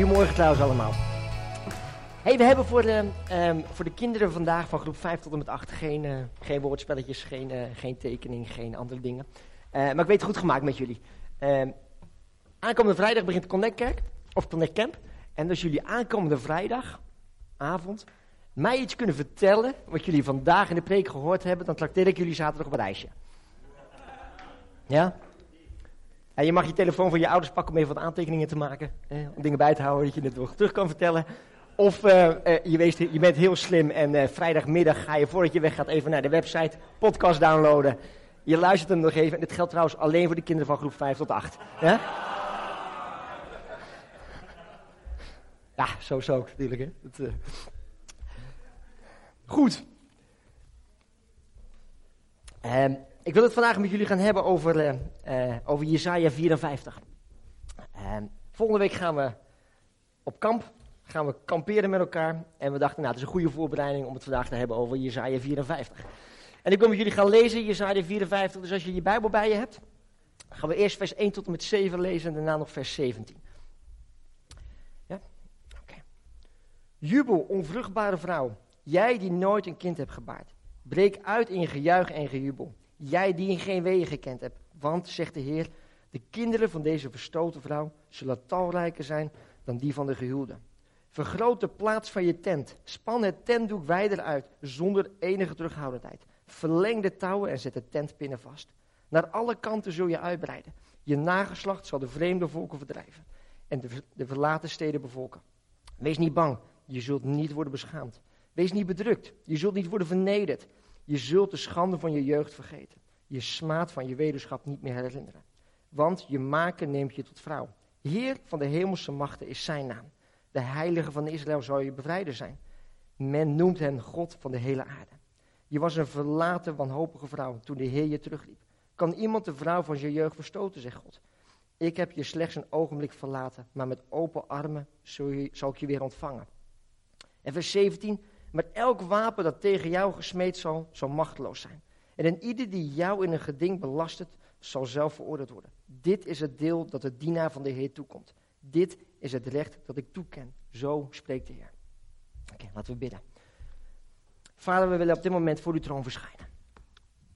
Goedemorgen trouwens allemaal. Hey, we hebben voor de, ehm, voor de kinderen vandaag van groep 5 tot en met 8 geen, eh, geen woordspelletjes, geen, eh, geen tekening, geen andere dingen. Eh, maar ik weet het goed gemaakt met jullie. Ehm, aankomende vrijdag begint Connect Kerk, of Connect Camp. En als jullie aankomende vrijdagavond mij iets kunnen vertellen, wat jullie vandaag in de preek gehoord hebben, dan trakteer ik jullie zaterdag op een reisje. Ja? Je mag je telefoon van je ouders pakken om even wat aantekeningen te maken. om dingen bij te houden dat je het nog terug kan vertellen. Of uh, uh, je, je, bent heel slim en uh, vrijdagmiddag ga je voordat je weggaat even naar de website, podcast downloaden. Je luistert hem nog even. En dit geldt trouwens alleen voor de kinderen van groep 5 tot 8. Ja, ja zo zo natuurlijk. Hè? Dat, Goed. Um, ik wil het vandaag met jullie gaan hebben over, over Jesaja 54. Um, volgende week gaan we op kamp gaan we kamperen met elkaar. En we dachten, nou, het is een goede voorbereiding om het vandaag te hebben over Jezaja 54. En ik wil met jullie gaan lezen, Jezaja 54. Dus als je je Bijbel bij je hebt, gaan we eerst vers 1 tot en met 7 lezen en daarna nog vers 17. Ja? Oké. Jubel, onvruchtbare vrouw, jij die nooit een kind hebt gebaard. Breek uit in gejuich en gejubel. Jij die geen wegen gekend hebt. Want, zegt de Heer, de kinderen van deze verstoten vrouw zullen talrijker zijn dan die van de gehuwde. Vergroot de plaats van je tent. Span het tentdoek wijder uit, zonder enige terughoudendheid. Verleng de touwen en zet de tentpinnen vast. Naar alle kanten zul je uitbreiden. Je nageslacht zal de vreemde volken verdrijven en de, de verlaten steden bevolken. Wees niet bang, je zult niet worden beschaamd. Wees niet bedrukt, je zult niet worden vernederd. Je zult de schande van je jeugd vergeten. Je smaad van je wederschap niet meer herinneren. Want je maken neemt je tot vrouw. Heer van de hemelse machten is zijn naam. De heilige van Israël zal je bevrijder zijn. Men noemt hem God van de hele aarde. Je was een verlaten, wanhopige vrouw toen de Heer je terugliep. Kan iemand de vrouw van je jeugd verstoten, zegt God. Ik heb je slechts een ogenblik verlaten, maar met open armen zal ik je weer ontvangen. En vers 17, met elk wapen dat tegen jou gesmeed zal, zal machteloos zijn. En in ieder die jou in een geding belastert, zal zelf veroordeeld worden. Dit is het deel dat de dienaar van de Heer toekomt. Dit is het recht dat ik toeken. Zo spreekt de Heer. Oké, laten we bidden. Vader, we willen op dit moment voor uw troon verschijnen.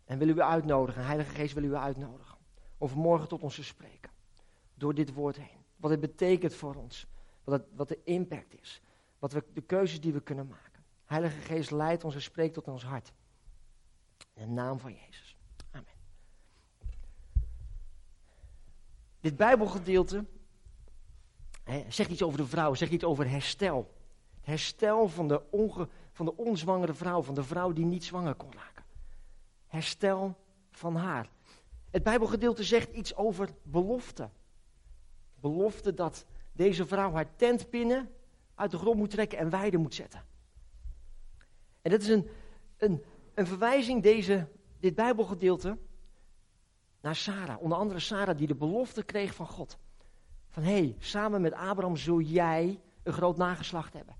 En willen u uitnodigen, Heilige Geest wil u uitnodigen. Om vanmorgen tot ons te spreken. Door dit woord heen. Wat het betekent voor ons. Wat, het, wat de impact is. Wat we, de keuzes die we kunnen maken. Heilige Geest leidt ons en spreekt tot ons hart. In de naam van Jezus. Amen. Dit Bijbelgedeelte zegt iets over de vrouw, zegt iets over herstel. Herstel van de, onge, van de onzwangere vrouw, van de vrouw die niet zwanger kon raken. Herstel van haar. Het Bijbelgedeelte zegt iets over belofte. Belofte dat deze vrouw haar tentpinnen uit de grond moet trekken en weiden moet zetten. En dat is een, een, een verwijzing, deze, dit Bijbelgedeelte, naar Sarah. Onder andere Sarah die de belofte kreeg van God. Van hé, hey, samen met Abraham zul jij een groot nageslacht hebben.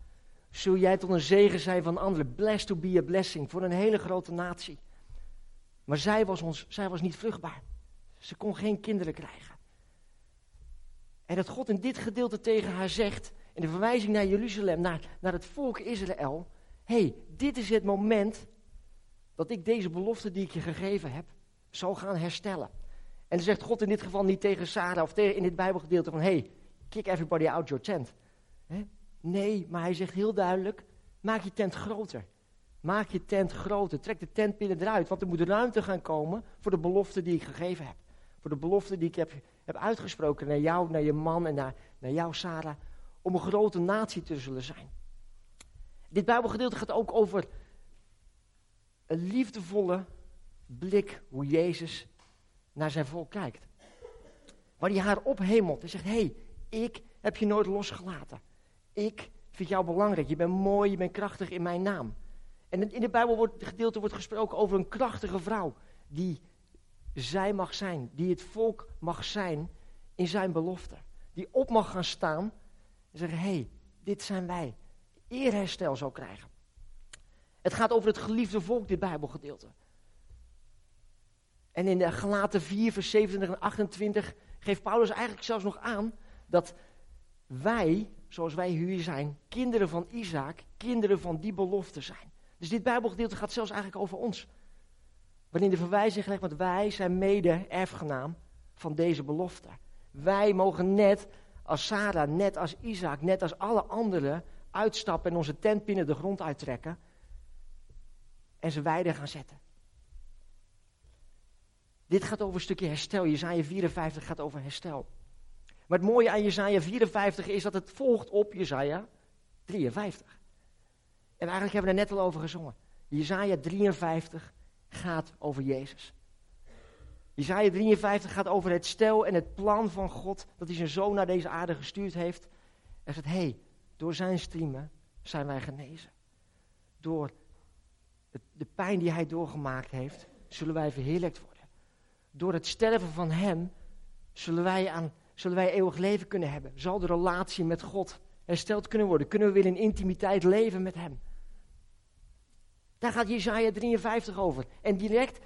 Zul jij tot een zegen zijn van anderen. Blessed to be a blessing voor een hele grote natie. Maar zij was, ons, zij was niet vruchtbaar. Ze kon geen kinderen krijgen. En dat God in dit gedeelte tegen haar zegt, in de verwijzing naar Jeruzalem, naar, naar het volk Israël. Hé, hey, dit is het moment dat ik deze belofte die ik je gegeven heb, zal gaan herstellen. En dan zegt God in dit geval niet tegen Sarah of in dit Bijbelgedeelte van: hey, kick everybody out your tent. Nee, maar hij zegt heel duidelijk: maak je tent groter. Maak je tent groter. Trek de tentpinnen eruit, want er moet ruimte gaan komen voor de belofte die ik gegeven heb. Voor de belofte die ik heb, heb uitgesproken naar jou, naar je man en naar, naar jou, Sarah. Om een grote natie te zullen zijn. Dit Bijbelgedeelte gaat ook over een liefdevolle blik hoe Jezus naar zijn volk kijkt. Waar hij haar ophemelt en zegt: Hé, hey, ik heb je nooit losgelaten. Ik vind jou belangrijk. Je bent mooi, je bent krachtig in mijn naam. En in de Bijbel wordt, gedeelte wordt gesproken over een krachtige vrouw. Die zij mag zijn. Die het volk mag zijn in zijn belofte. Die op mag gaan staan en zeggen: Hé, hey, dit zijn wij. Eerherstel zou krijgen. Het gaat over het geliefde volk, dit Bijbelgedeelte. En in de Galaten 4, vers 27 en 28 geeft Paulus eigenlijk zelfs nog aan dat wij zoals wij hier zijn, kinderen van Isaac, kinderen van die belofte zijn. Dus dit Bijbelgedeelte gaat zelfs eigenlijk over ons. Waarin de verwijzing gelegd wordt, wij zijn mede erfgenaam van deze belofte. Wij mogen net als Sarah, net als Isaac, net als alle anderen uitstappen en onze tent binnen de grond uittrekken en ze weiden gaan zetten. Dit gaat over een stukje herstel. Jezaja 54 gaat over herstel. Maar het mooie aan Jezaja 54 is dat het volgt op Jezaja 53. En eigenlijk hebben we er net al over gezongen. Jezaja 53 gaat over Jezus. Jezaja 53 gaat over het stel en het plan van God dat hij zijn zoon naar deze aarde gestuurd heeft. En zegt, hé, hey, door zijn striemen zijn wij genezen. Door de pijn die hij doorgemaakt heeft, zullen wij verheerlijkt worden. Door het sterven van hem zullen wij, aan, zullen wij eeuwig leven kunnen hebben. Zal de relatie met God hersteld kunnen worden. Kunnen we weer in intimiteit leven met hem. Daar gaat Jezaja 53 over. En direct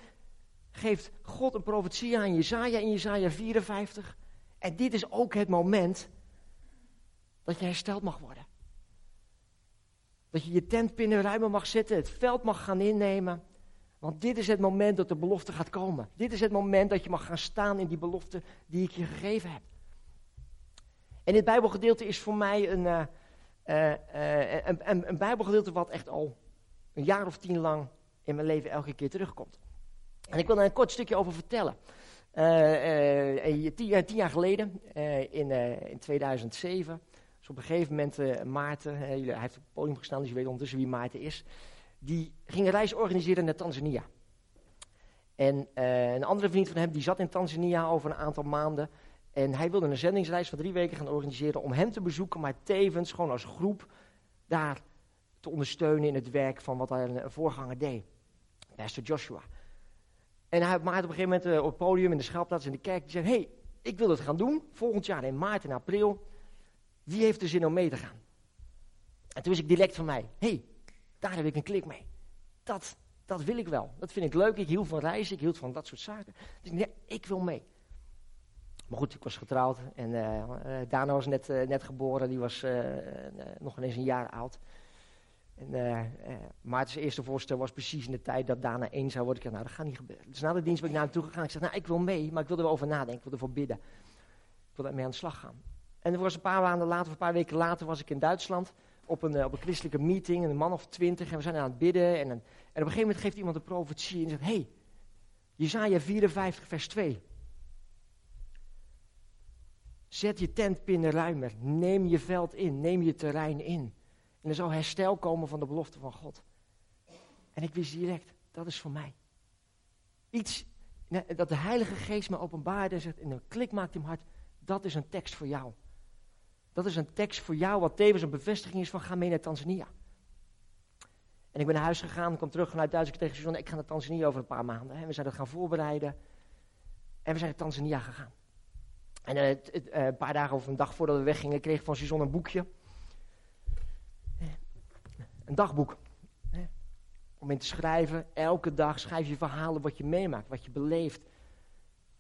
geeft God een profetie aan Jezaja in Jezaja 54. En dit is ook het moment dat je hersteld mag worden. Dat je je tentpinnen ruimer mag zetten, het veld mag gaan innemen. Want dit is het moment dat de belofte gaat komen. Dit is het moment dat je mag gaan staan in die belofte die ik je gegeven heb. En dit Bijbelgedeelte is voor mij een, uh, uh, een, een, een Bijbelgedeelte wat echt al een jaar of tien lang in mijn leven elke keer terugkomt. En ik wil daar een kort stukje over vertellen. tien, tien, jaar geleden, in, in 2007, op een gegeven moment uh, Maarten, hij heeft op het podium gestaan, dus je weet ondertussen wie Maarten is. Die ging een reis organiseren naar Tanzania. En uh, een andere vriend van hem, die zat in Tanzania over een aantal maanden. En hij wilde een zendingsreis van drie weken gaan organiseren om hem te bezoeken, maar tevens gewoon als groep daar te ondersteunen in het werk van wat hij een voorganger deed. Pastor Joshua. En hij had Maarten op een gegeven moment uh, op het podium in de schuilplaats in de kerk. Die zei, hey, ik wil het gaan doen. Volgend jaar in maart en april. Wie heeft er zin om mee te gaan? En toen wist ik direct van mij, hey, daar heb ik een klik mee. Dat, dat wil ik wel. Dat vind ik leuk. Ik hield van reizen, ik hield van dat soort zaken. Dus nee, ik wil mee. Maar goed, ik was getrouwd en uh, Dana was net, uh, net geboren. Die was nog ineens een jaar oud. En Maarten's eerste voorstel was precies in de tijd dat Dana één zou worden. Ik dacht, nou, dat gaat niet gebeuren. Dus na de dienst ben ik naar hem toe gegaan. Ik zei, nou, ik wil mee, maar ik wil er over nadenken. Ik wil ervoor bidden. Ik wil mee aan de slag gaan. En er was een paar maanden later, of een paar weken later, was ik in Duitsland op een, eh, op een christelijke meeting, een man of twintig, en we zijn aan het bidden. En, en op een gegeven moment geeft iemand een profetie en zegt, hé, hey, Jezaja 54 vers 2. Zet je tentpinnen ruimer, neem je veld in, neem je terrein in. En er zal herstel komen van de belofte van God. En ik wist direct, dat is voor mij. Iets dat de Heilige Geest me openbaarde en zegt, en een klik maakt in mijn hart, dat is een tekst voor jou. Dat is een tekst voor jou, wat tevens een bevestiging is van ga mee naar Tanzania. En ik ben naar huis gegaan, kwam terug vanuit Duitsland tegen Suzanne, ik ga naar Tanzania over een paar maanden. En we zijn dat gaan voorbereiden. En we zijn naar Tanzania gegaan. En uh, uh, een paar dagen of een dag voordat we weggingen, kreeg ik van Suzanne een boekje. Een dagboek. Om in te schrijven, elke dag schrijf je verhalen wat je meemaakt, wat je beleeft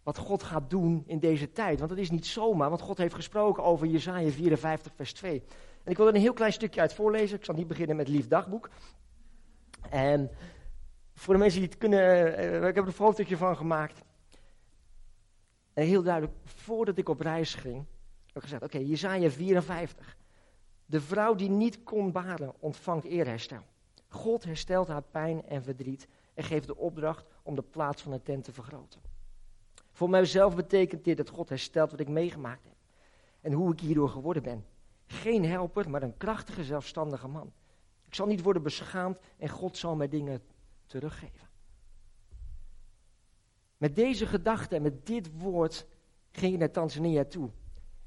wat God gaat doen in deze tijd. Want het is niet zomaar, want God heeft gesproken over Jezaja 54 vers 2. En ik wil er een heel klein stukje uit voorlezen. Ik zal niet beginnen met Lief Dagboek. En voor de mensen die het kunnen, uh, ik heb er een fotootje van gemaakt. En heel duidelijk, voordat ik op reis ging, heb ik gezegd, oké, okay, Jezaja 54. De vrouw die niet kon baren, ontvangt eerherstel. God herstelt haar pijn en verdriet en geeft de opdracht om de plaats van de tent te vergroten. Voor mijzelf betekent dit dat God herstelt wat ik meegemaakt heb. En hoe ik hierdoor geworden ben. Geen helper, maar een krachtige, zelfstandige man. Ik zal niet worden beschaamd en God zal mij dingen teruggeven. Met deze gedachte en met dit woord ging ik naar Tanzania toe.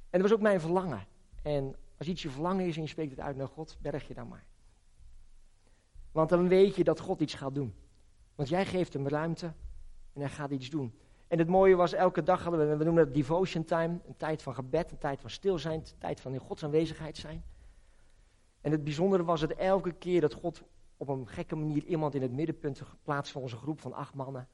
En dat was ook mijn verlangen. En als iets je verlangen is en je spreekt het uit naar God, berg je dan maar. Want dan weet je dat God iets gaat doen. Want jij geeft hem ruimte en hij gaat iets doen. En het mooie was, elke dag hadden we, we noemen dat devotion time, een tijd van gebed, een tijd van stil zijn, een tijd van in Gods aanwezigheid zijn. En het bijzondere was het elke keer dat God op een gekke manier iemand in het middenpunt plaatste van onze groep van acht mannen.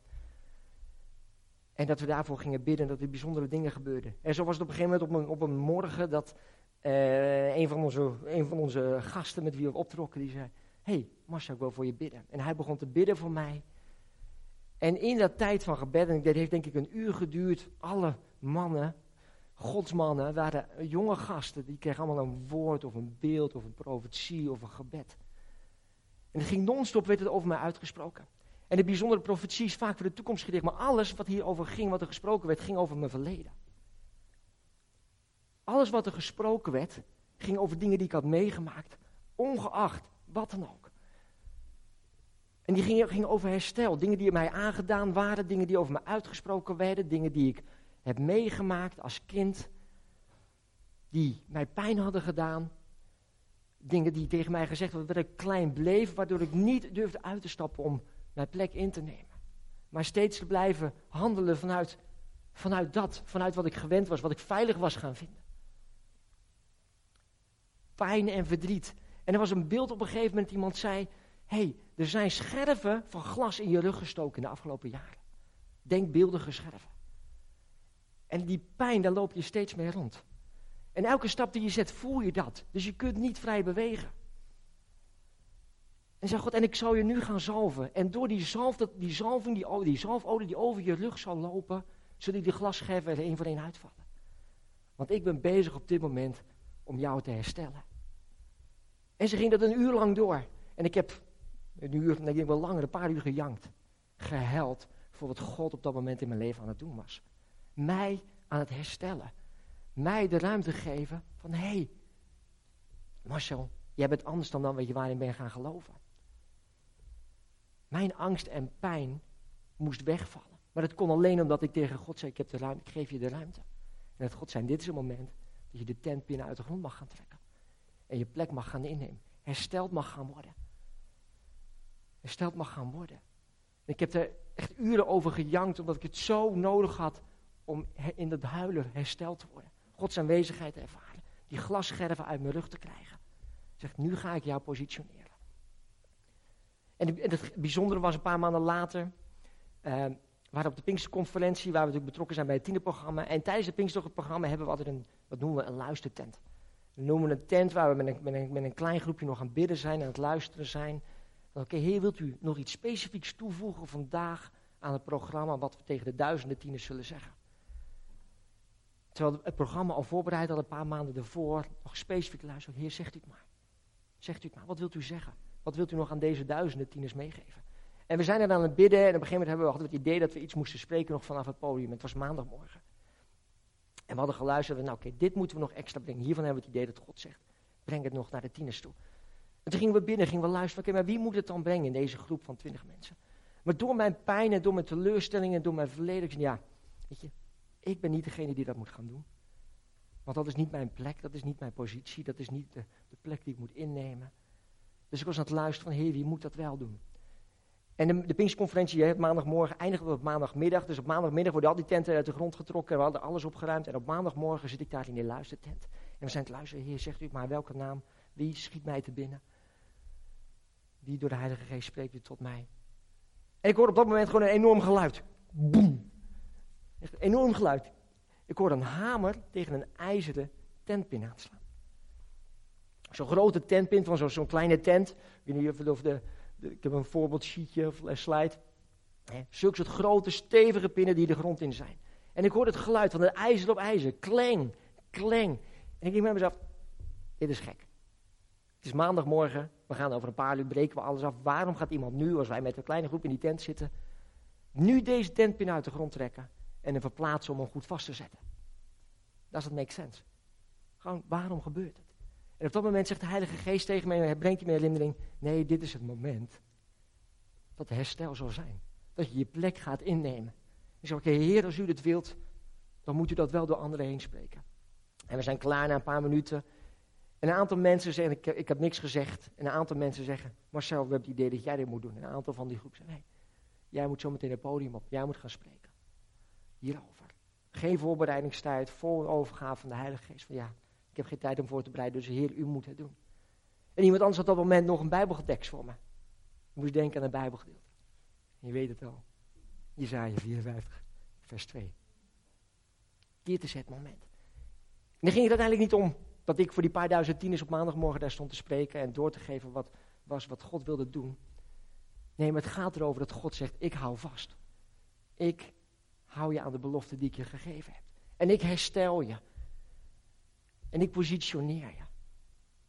En dat we daarvoor gingen bidden, dat er bijzondere dingen gebeurden. En zo was het op een gegeven moment op een, op een morgen dat uh, een, van onze, een van onze gasten met wie we optrokken, die zei, hey, Marcia, ik wil voor je bidden. En hij begon te bidden voor mij. En in dat tijd van gebed, en dat heeft denk ik een uur geduurd, alle mannen, godsmannen, waren jonge gasten, die kregen allemaal een woord of een beeld of een profetie of een gebed. En het ging non-stop, werd het over mij uitgesproken. En de bijzondere profetie is vaak voor de toekomst gericht, maar alles wat hierover ging, wat er gesproken werd, ging over mijn verleden. Alles wat er gesproken werd, ging over dingen die ik had meegemaakt, ongeacht wat dan ook. En die gingen ging over herstel, dingen die mij aangedaan waren, dingen die over me uitgesproken werden, dingen die ik heb meegemaakt als kind, die mij pijn hadden gedaan, dingen die tegen mij gezegd werden, dat ik klein bleef, waardoor ik niet durfde uit te stappen om mijn plek in te nemen. Maar steeds te blijven handelen vanuit, vanuit dat, vanuit wat ik gewend was, wat ik veilig was gaan vinden. Pijn en verdriet. En er was een beeld op een gegeven moment, iemand zei, hey, er zijn scherven van glas in je rug gestoken in de afgelopen jaren. Denkbeeldige scherven. En die pijn, daar loop je steeds mee rond. En elke stap die je zet, voel je dat. Dus je kunt niet vrij bewegen. En zeg God, en ik zal je nu gaan zalven. En door die, zalf, die zalving, die, die zalfolie die over je rug zal lopen, zullen die glasscherven er één voor één uitvallen. Want ik ben bezig op dit moment om jou te herstellen. En ze ging dat een uur lang door. En ik heb een uur, nee, wel langer, een paar uur gejankt. Gehuild voor wat God op dat moment in mijn leven aan het doen was. Mij aan het herstellen. Mij de ruimte geven van, hé, hey, Marcel, jij bent anders dan dan wat je waarin ben gaan geloven. Mijn angst en pijn moest wegvallen. Maar dat kon alleen omdat ik tegen God zei, ik heb de ruimte, ik geef je de ruimte. En dat God zei, dit is het moment dat je de tentpinnen uit de grond mag gaan trekken. En je plek mag gaan innemen. Hersteld mag gaan worden. Hersteld mag gaan worden. ik heb er echt uren over gejankt, omdat ik het zo nodig had om in dat huilen hersteld te worden. Gods aanwezigheid te ervaren. Die glasscherven uit mijn rug te krijgen. Zegt, nu ga ik jou positioneren. En, het bijzondere was een paar maanden later. Uh, we waren op de Pinksterconferentie, waar we natuurlijk betrokken zijn bij het tienerprogramma. En tijdens het Pinksterprogramma hebben we altijd een, wat noemen we een luistertent. We noemen een tent waar we met een, met, een, met een klein groepje nog aan bidden zijn, aan het luisteren zijn. Oké, Heer, wilt u nog iets specifieks toevoegen vandaag aan het programma, wat we tegen de duizenden tieners zullen zeggen? Terwijl het programma al voorbereid al een paar maanden ervoor, nog specifiek luisteren. Heer, zegt u het maar. Zegt u het maar, wat wilt u zeggen? Wat wilt u nog aan deze duizenden tieners meegeven? En we zijn er aan het bidden en op een gegeven moment hebben we, hadden het idee dat we iets moesten spreken nog vanaf het podium. Het was maandagmorgen. En we hadden geluisterd, nou oké, dit moeten we nog extra brengen. Hiervan hebben we het idee dat God zegt, breng het nog naar de tieners toe. En toen gingen we binnen, gingen we luisteren, oké, maar wie moet het dan brengen in deze groep van twintig mensen? Maar door mijn pijn en door mijn teleurstellingen en door mijn verleden, ja, weet je, ik ben niet degene die dat moet gaan doen. Want dat is niet mijn plek, dat is niet mijn positie, dat is niet de, plek die ik moet innemen. Dus ik was aan het luisteren van, heer, wie moet dat wel doen? En de, de Pinkstconferentie, maandagmorgen eindigt op maandagmiddag. Dus op maandagmiddag worden al die tenten uit de grond getrokken. We hadden alles opgeruimd. En op maandagmorgen zit ik daar in die luistertent. En we zijn het luisteren. Heer, zegt u maar welke naam? Wie schiet mij te binnen? Wie door de Heilige Geest spreekt u tot mij? En ik hoor op dat moment gewoon een enorm geluid. Boem. Een enorm geluid. Ik hoor een hamer tegen een ijzeren tentpin aanslaan. Zo'n grote tentpin van zo'n kleine tent. Ik weet niet of de, ik heb een voorbeeldsheetje of een slide. zulke soort grote, stevige pinnen die de grond in zijn. En ik hoor het geluid van het ijzer op ijzer. Kleng, kleng. En ik denk bij mezelf, dit is gek. Het is maandagmorgen, we gaan over een paar uur, breken we alles af. Waarom gaat iemand nu, als wij met een kleine groep in die tent zitten, nu deze tentpin uit de grond trekken en hem verplaatsen om hem goed vast te zetten? Dat is make sense. Gewoon, waarom gebeurt het? En op dat moment zegt de Heilige Geest tegen mij, brengt hij me herinnering, nee, dit is het moment dat herstel zal zijn. Dat je je plek gaat innemen. Ik zeg, oké, Heer, als u dit wilt, dan moet u dat wel door anderen heen spreken. En we zijn klaar na een paar minuten. En een aantal mensen zeggen, ik, ik heb niks gezegd. En een aantal mensen zeggen, Marcel, we hebben het idee dat jij dit moet doen. En een aantal van die groep zeggen, nee, jij moet zo meteen het podium op. Jij moet gaan spreken. Hierover. Geen voorbereidingstijd, vol overgave van de Heilige Geest. Van ja, ik heb geen tijd om voor te bereiden, dus Heer, u moet het doen. En iemand anders had op dat moment nog een bijbeltekst voor me. Ik moest denken aan een bijbelgedeelte. je weet het al. Jezaja 54, vers 2. Dit is het moment. En dan ging het uiteindelijk niet om Dat ik voor die paar duizend tieners op maandagmorgen daar stond te spreken en door te geven wat was wat God wilde doen. Nee, maar het gaat erover dat God zegt, ik hou vast. Ik hou je aan de belofte die ik je gegeven heb. En ik herstel je. En ik positioneer je.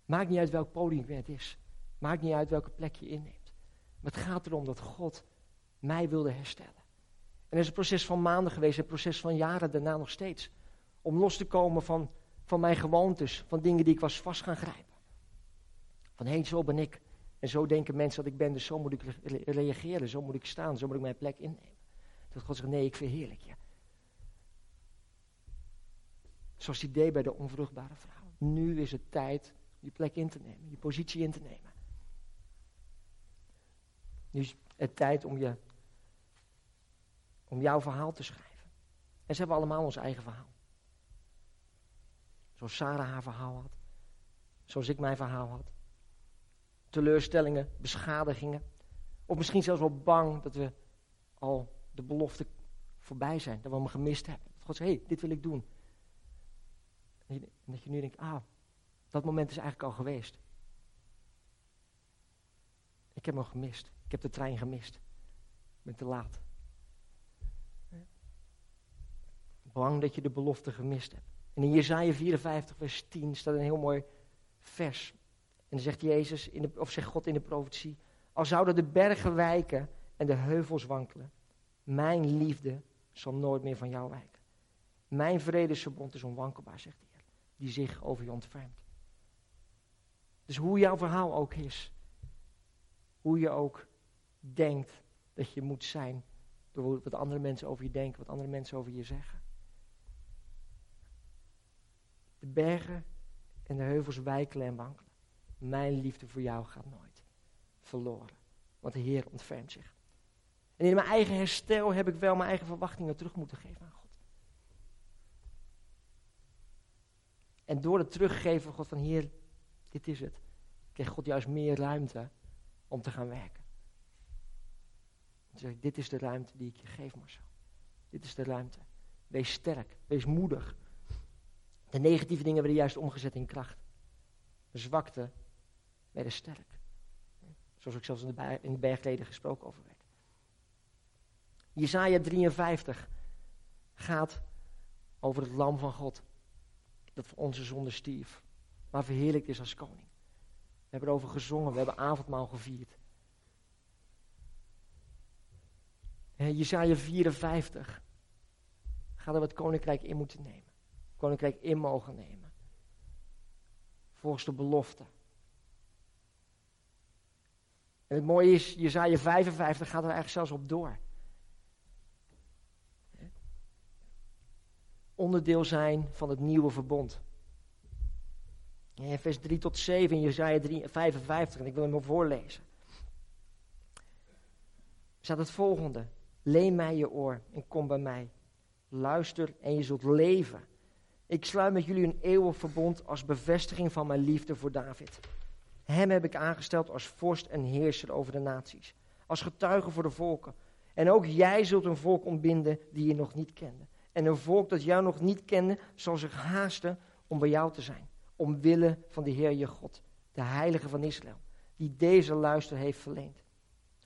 Maakt niet uit welk podium het is. Maakt niet uit welke plek je inneemt. Maar het gaat erom dat God mij wilde herstellen. En er is een proces van maanden geweest, een proces van jaren daarna nog steeds. Om los te komen van, van mijn gewoontes, van dingen die ik was vast gaan grijpen. Van hé, zo ben ik. En zo denken mensen dat ik ben, dus zo moet ik reageren, zo moet ik staan, zo moet ik mijn plek innemen. Dat God zegt, nee, ik verheerlijk je. Zoals hij deed bij de onvruchtbare vrouw. Nu is het tijd je plek in te nemen, je positie in te nemen. Nu is het tijd om, je, om jouw verhaal te schrijven. En ze hebben allemaal ons eigen verhaal. Zoals Sarah haar verhaal had. Zoals ik mijn verhaal had. Teleurstellingen, beschadigingen. Of misschien zelfs wel bang dat we al de belofte voorbij zijn. Dat we hem gemist hebben. God zegt, hé, hey, dit wil ik doen. En dat je nu denkt, ah, dat moment is eigenlijk al geweest. Ik heb hem gemist. Ik heb de trein gemist. Ik ben te laat. Bang dat je de belofte gemist hebt. En in Jezaja 54, vers 10 staat een heel mooi vers. En dan zegt Jezus, in de, of zegt God in de profetie, al zouden de bergen wijken en de heuvels wankelen, mijn liefde zal nooit meer van jou wijken. Mijn vredesverbond is onwankelbaar, zegt de Heer, die zich over je ontfermt. Dus hoe jouw verhaal ook is, hoe je ook denkt dat je moet zijn, door wat andere mensen over je denken, wat andere mensen over je zeggen. De bergen en de heuvels wijkelen en wankelen. Mijn liefde voor jou gaat nooit verloren, want de Heer ontfermt zich. En in mijn eigen herstel heb ik wel mijn eigen verwachtingen terug moeten geven aan God. En door het teruggeven van God van Heer, dit is het, kreeg God juist meer ruimte om te gaan werken. Zeg dit is de ruimte die ik je geef, Marcel. Dit is de ruimte. Wees sterk, wees moedig. De negatieve dingen werden juist omgezet in kracht. De zwakte werden sterk. Zoals ik zelfs in de, in de bergleden gesproken over werd. Jesaja 53 gaat over het lam van God. Dat voor onze zonde stierf. Maar verheerlijkt is als koning. We hebben erover gezongen, we hebben avondmaal gevierd. Jesaja 54 gaat er het koninkrijk in moeten nemen. Koninkrijk in mogen nemen. Volgens de belofte. En het mooie is, Jesaja 55 gaat er eigenlijk zelfs op door. onderdeel zijn van het nieuwe verbond. In vers 3 tot 7 in Jezaja 55, en ik wil hem voorlezen. Staat het volgende. Leen mij je oor en kom bij mij. Luister en je zult leven. Ik sluit met jullie een eeuwig verbond als bevestiging van mijn liefde voor David. Hem heb ik aangesteld als vorst en heerser over de naties. Als getuige voor de volken. En ook jij zult een volk ontbinden die je nog niet kende. En een volk dat jou nog niet kende, zal zich haasten om bij jou te zijn. Omwille van de Heer je God, de Heilige van Israël, die deze luister heeft verleend.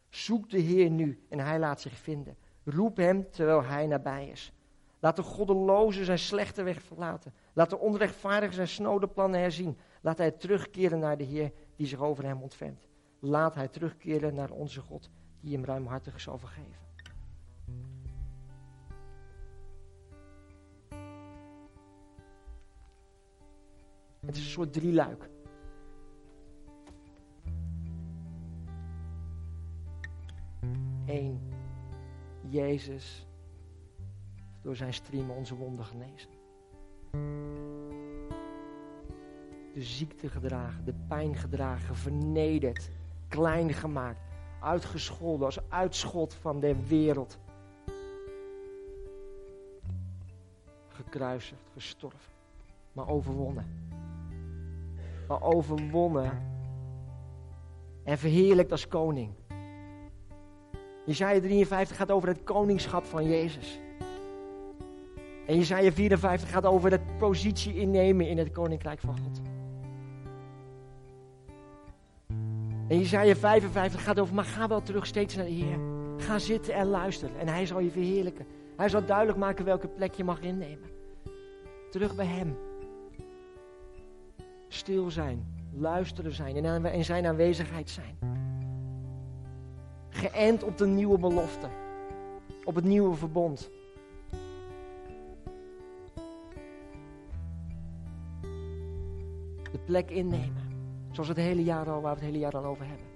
Zoek de Heer nu en hij laat zich vinden. Roep hem terwijl hij nabij is. Laat de goddeloze zijn slechte weg verlaten. Laat de onrechtvaardige zijn snode plannen herzien. Laat hij terugkeren naar de Heer die zich over hem ontfermt. Laat hij terugkeren naar onze God die hem ruimhartig zal vergeven. Het is een soort drieluik. Eén, Jezus door zijn striemen onze wonden genezen. De ziekte gedragen, de pijn gedragen, vernederd, klein gemaakt, uitgescholden als uitschot van de wereld. Gekruisigd, gestorven, maar overwonnen maar overwonnen en verheerlijkt als koning. Jezaja 53 gaat over het koningschap van Jezus. En Jesaja 54 gaat over het positie innemen in het koninkrijk van God. En Jesaja 55 gaat over, maar ga wel terug steeds naar de Heer. Ga zitten en luisteren en hij zal je verheerlijken. Hij zal duidelijk maken welke plek je mag innemen. Terug bij hem. Stil zijn, luisteren zijn en in zijn aanwezigheid zijn. Geënt op de nieuwe belofte. Op het nieuwe verbond. Plek innemen. Zoals het hele jaar al, waar we het hele jaar al over hebben.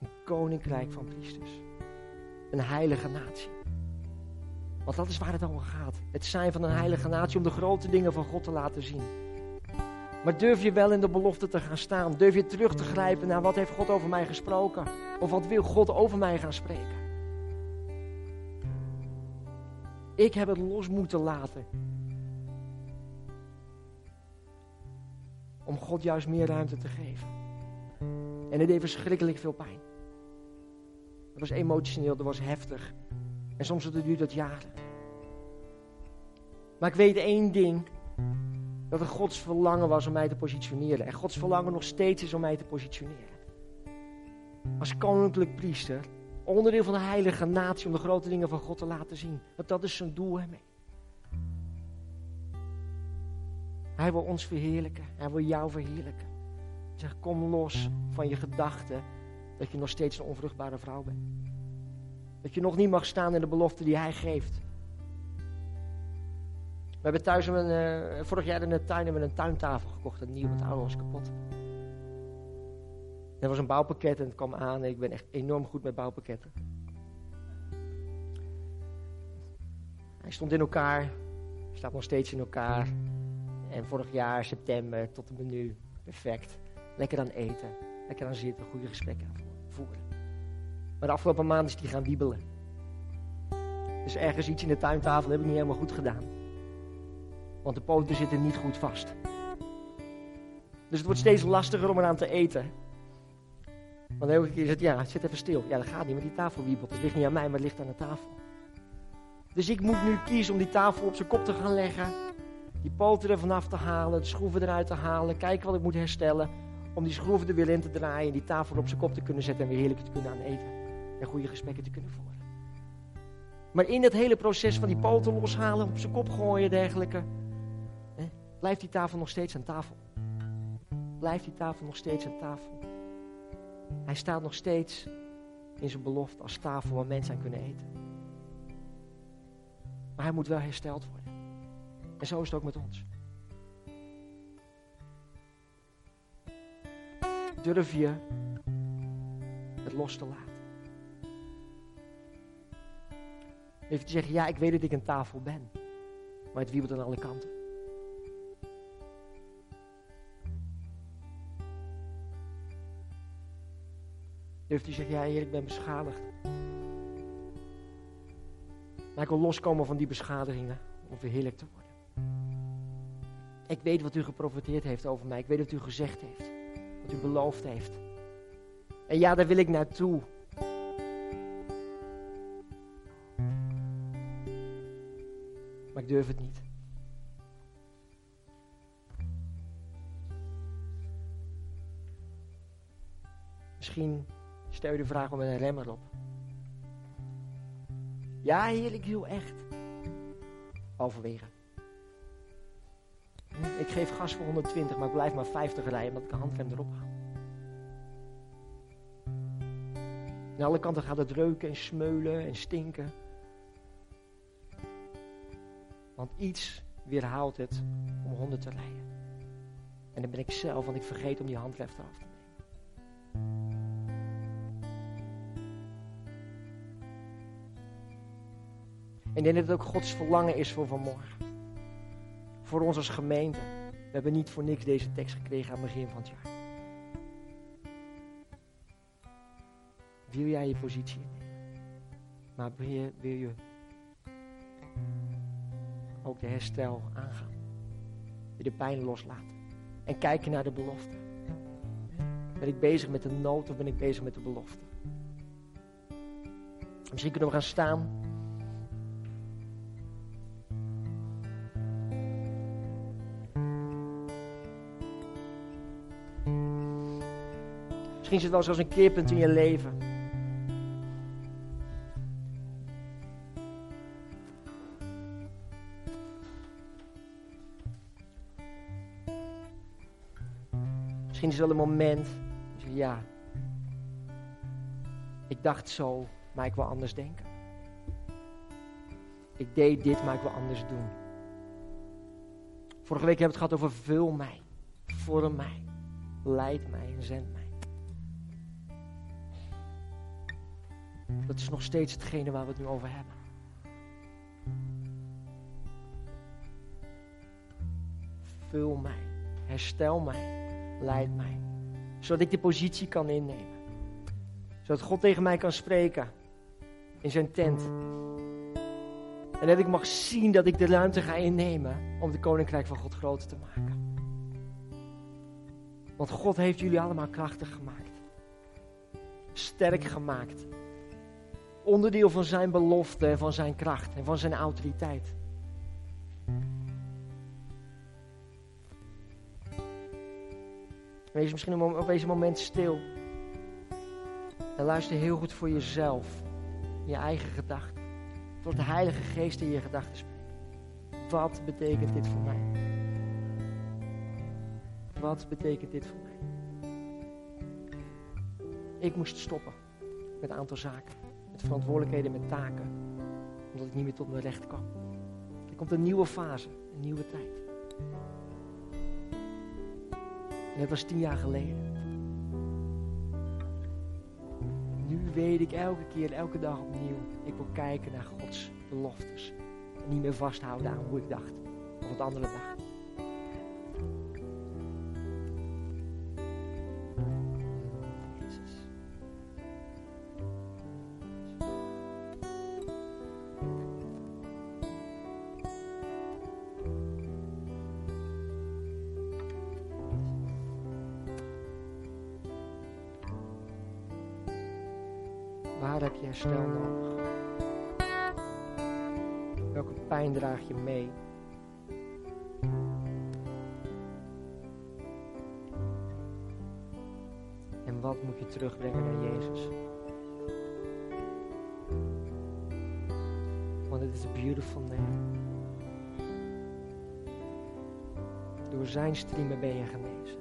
Een koninkrijk van priesters. Een heilige natie. Want dat is waar het over gaat. Het zijn van een heilige natie om de grote dingen van God te laten zien. Maar durf je wel in de belofte te gaan staan? Durf je terug te grijpen naar wat heeft God over mij gesproken? Of wat wil God over mij gaan spreken? Ik heb het los moeten laten. Om God juist meer ruimte te geven. En het deed verschrikkelijk veel pijn. Het was emotioneel, dat was heftig. En soms duurt dat jaren. Maar ik weet één ding. Dat het Gods verlangen was om mij te positioneren. En Gods verlangen nog steeds is om mij te positioneren. Als koninklijk priester. Onderdeel van de heilige natie om de grote dingen van God te laten zien. Want dat is zijn doel ermee. Hij wil ons verheerlijken. Hij wil jou verheerlijken. Zeg, kom los van je gedachten dat je nog steeds een onvruchtbare vrouw bent. Dat je nog niet mag staan in de belofte die hij geeft. We hebben thuis een, uh, vorig jaar in de tuin hebben we een tuintafel gekocht. Een nieuw, want de oude was kapot. Er was een bouwpakket en het kwam aan. Ik ben echt enorm goed met bouwpakketten. Hij stond in elkaar. Staat nog steeds in elkaar. En vorig jaar, september, tot het menu. Perfect. Lekker aan eten. Lekker aan zitten. Goede gesprekken voeren. Maar de afgelopen maand is die gaan wiebelen. Dus ergens iets in de tuintafel heb ik niet helemaal goed gedaan. Want de poten zitten niet goed vast. Dus het wordt steeds lastiger om eraan te eten. Want elke keer zegt ja, zit even stil. Ja, dat gaat niet, met die tafel wiebelt. Het ligt niet aan mij, maar het ligt aan de tafel. Dus ik moet nu kiezen om die tafel op zijn kop te gaan leggen. Die poten er vanaf te halen, de schroeven eruit te halen. Kijken wat ik moet herstellen. Om die schroeven er weer in te draaien. En die tafel op zijn kop te kunnen zetten en weer heerlijk te kunnen aan eten. En goede gesprekken te kunnen voeren. Maar in dat hele proces van die poten loshalen, op zijn kop gooien dergelijke. Blijft die tafel nog steeds aan tafel? Blijft die tafel nog steeds aan tafel? Hij staat nog steeds in zijn belofte als tafel waar mensen aan kunnen eten. Maar hij moet wel hersteld worden. En zo is het ook met ons. Durf je het los te laten? Even te zeggen, ja, ik weet dat ik een tafel ben. Maar het wiebelt aan alle kanten. Durft u zeggen, ja heer, ik ben beschadigd. Maar ik wil loskomen van die beschadigingen om verheerlijk te worden. Ik weet wat u geprofiteerd heeft over mij. Ik weet wat u gezegd heeft. Wat u beloofd heeft. En ja, daar wil ik naartoe. Maar ik durf het niet. Misschien Stel je de vraag om een remmer op. Ja, heer, ik wil echt. Overwegen. Ik geef gas voor 120, maar ik blijf maar 50 rijden omdat ik een handrem erop haal. Aan alle kanten gaat het reuken en smeulen en stinken. Want iets weerhaalt het om 100 te rijden. En dan ben ik zelf, want ik vergeet om die handrem eraf te Ik denk dat het ook Gods verlangen is voor vanmorgen. Voor ons als gemeente. We hebben niet voor niks deze tekst gekregen aan het begin van het jaar. Wil jij je positie innemen? Maar wil je, wil je ook de herstel aangaan? Wil je de pijn loslaten? En kijken naar de belofte? Ben ik bezig met de nood of ben ik bezig met de belofte? Misschien kunnen we gaan staan. Misschien is het wel zoals een keerpunt in je leven. Misschien is het wel een moment. Ja, ik dacht zo, maar ik wil anders denken. Ik deed dit, maar ik wil anders doen. Vorige week hebben we het gehad over vul mij, vorm mij, leid mij en zend mij. Dat is nog steeds hetgene waar we het nu over hebben. Vul mij, herstel mij, leid mij, zodat ik de positie kan innemen. Zodat God tegen mij kan spreken in zijn tent. En dat ik mag zien dat ik de ruimte ga innemen om het koninkrijk van God groter te maken. Want God heeft jullie allemaal krachtig gemaakt. Sterk gemaakt. Onderdeel van zijn belofte en van zijn kracht en van zijn autoriteit. Wees misschien op deze moment stil. En luister heel goed voor jezelf. Je eigen gedachten. Tot de Heilige Geest in je gedachten spreekt. Wat betekent dit voor mij? Wat betekent dit voor mij? Ik moest stoppen met een aantal zaken. Verantwoordelijkheden, met taken. Omdat ik niet meer tot mijn recht kwam. Er komt een nieuwe fase, een nieuwe tijd. En dat was tien jaar geleden. Nu weet ik elke keer, elke dag opnieuw. Ik wil kijken naar Gods beloftes. En niet meer vasthouden aan hoe ik dacht. Of wat anderen dachten. Waar heb je herstel nodig? Welke pijn draag je mee? En wat moet je terugbrengen naar Jezus? Want het is een beautiful name. Door zijn striemen ben je genezen.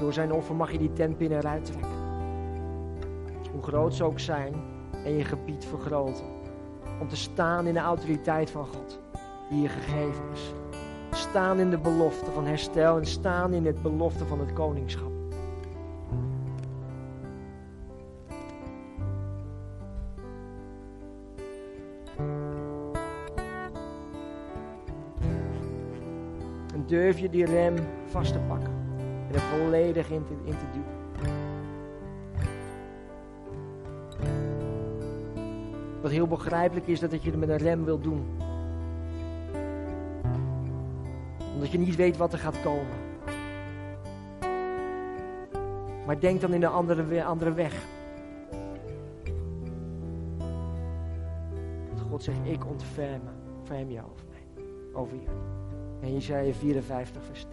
Door zijn offer mag je die tent binnen eruit trekken. Groot ze ook zijn, en je gebied vergroten. Om te staan in de autoriteit van God, die je gegeven is. Staan in de belofte van herstel en staan in het belofte van het koningschap. En durf je die rem vast te pakken en er volledig in te, in te duwen. Wat heel begrijpelijk is dat je het met een rem wil doen. Omdat je niet weet wat er gaat komen. Maar denk dan in de andere, andere weg. Dat God zegt, ik ontferm, ontferm je over mij. Over jullie. En Jezaja 54 vers